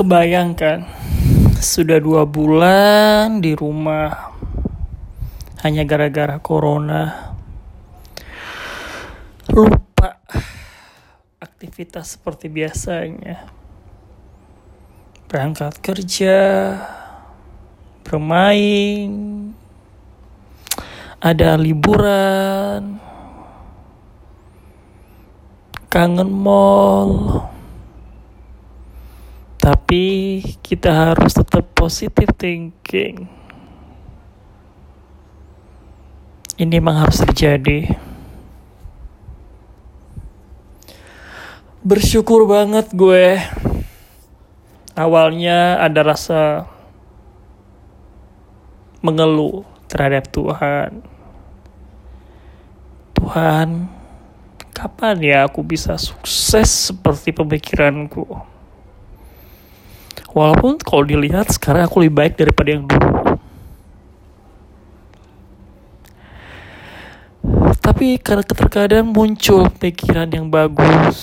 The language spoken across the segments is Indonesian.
Kebayangkan, sudah dua bulan di rumah hanya gara-gara corona. Lupa aktivitas seperti biasanya. Berangkat kerja, bermain, ada liburan, kangen mall tapi kita harus tetap positive thinking. Ini memang harus terjadi. Bersyukur banget gue. Awalnya ada rasa mengeluh terhadap Tuhan. Tuhan, kapan ya aku bisa sukses seperti pemikiranku? Walaupun kalau dilihat sekarang aku lebih baik daripada yang dulu. Tapi karena terkadang muncul pikiran yang bagus.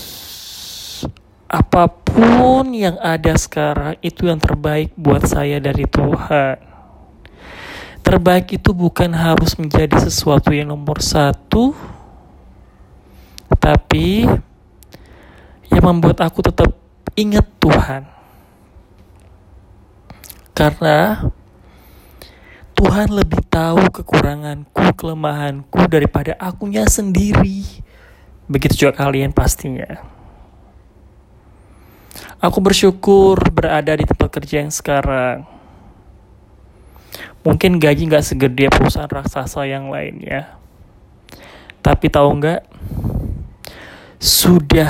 Apa pun yang ada sekarang itu yang terbaik buat saya dari Tuhan. Terbaik itu bukan harus menjadi sesuatu yang nomor satu, tapi yang membuat aku tetap ingat Tuhan karena Tuhan lebih tahu kekuranganku, kelemahanku daripada akunya sendiri. Begitu juga kalian pastinya. Aku bersyukur berada di tempat kerja yang sekarang. Mungkin gaji nggak segede perusahaan raksasa yang lainnya. Tapi tahu nggak? Sudah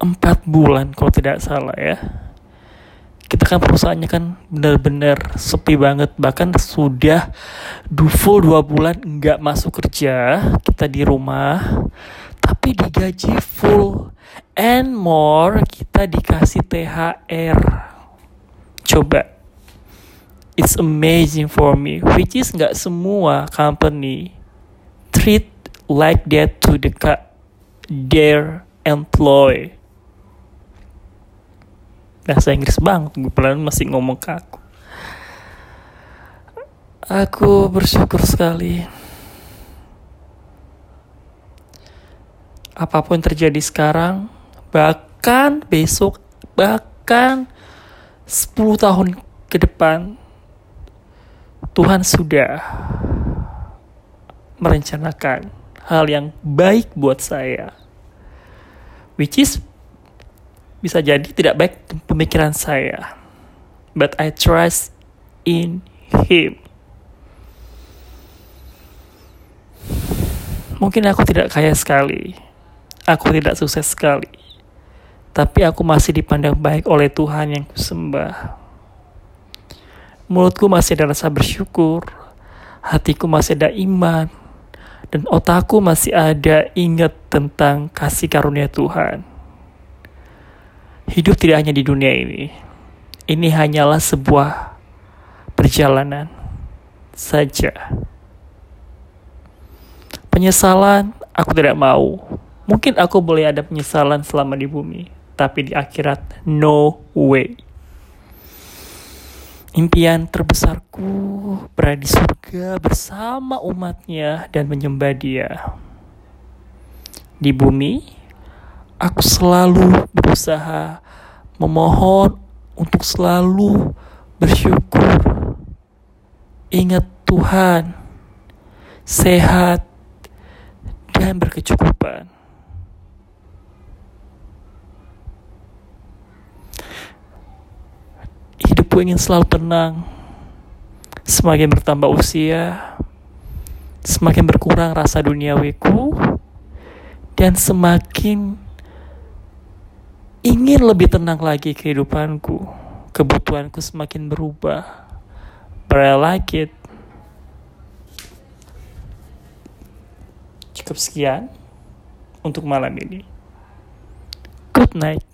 empat bulan kalau tidak salah ya kita kan perusahaannya kan benar-benar sepi banget. Bahkan sudah full dua bulan nggak masuk kerja kita di rumah. Tapi digaji full and more kita dikasih THR coba. It's amazing for me which is nggak semua company treat like that to the their employee bahasa Inggris banget gue pelan masih ngomong ke aku. Bersyukur sekali. Apa pun terjadi sekarang bahkan besok bahkan 10 tahun ke depan Tuhan sudah merencanakan hal yang baik buat saya. Which is bisa jadi tidak baik pemikiran saya. But I trust in him. Mungkin aku tidak kaya sekali. Aku tidak sukses sekali. Tapi aku masih dipandang baik oleh Tuhan yang kusembah. Mulutku masih ada rasa bersyukur. Hatiku masih ada iman. Dan otakku masih ada ingat tentang kasih karunia Tuhan. Hidup tidak hanya di dunia ini. Ini hanyalah sebuah perjalanan saja. Penyesalan aku tidak mau. Mungkin aku boleh ada penyesalan selama di bumi, tapi di akhirat no way. Impian terbesarku berada di surga bersama umatnya dan menyembah dia. Di bumi, aku selalu berusaha memohon untuk selalu bersyukur. Ingat Tuhan, sehat, dan berkecukupan. Hidupku ingin selalu tenang. Semakin bertambah usia, semakin berkurang rasa duniawiku, dan semakin ingin lebih tenang lagi kehidupanku. Kebutuhanku semakin berubah. But I like it. Cukup sekian untuk malam ini. Good night.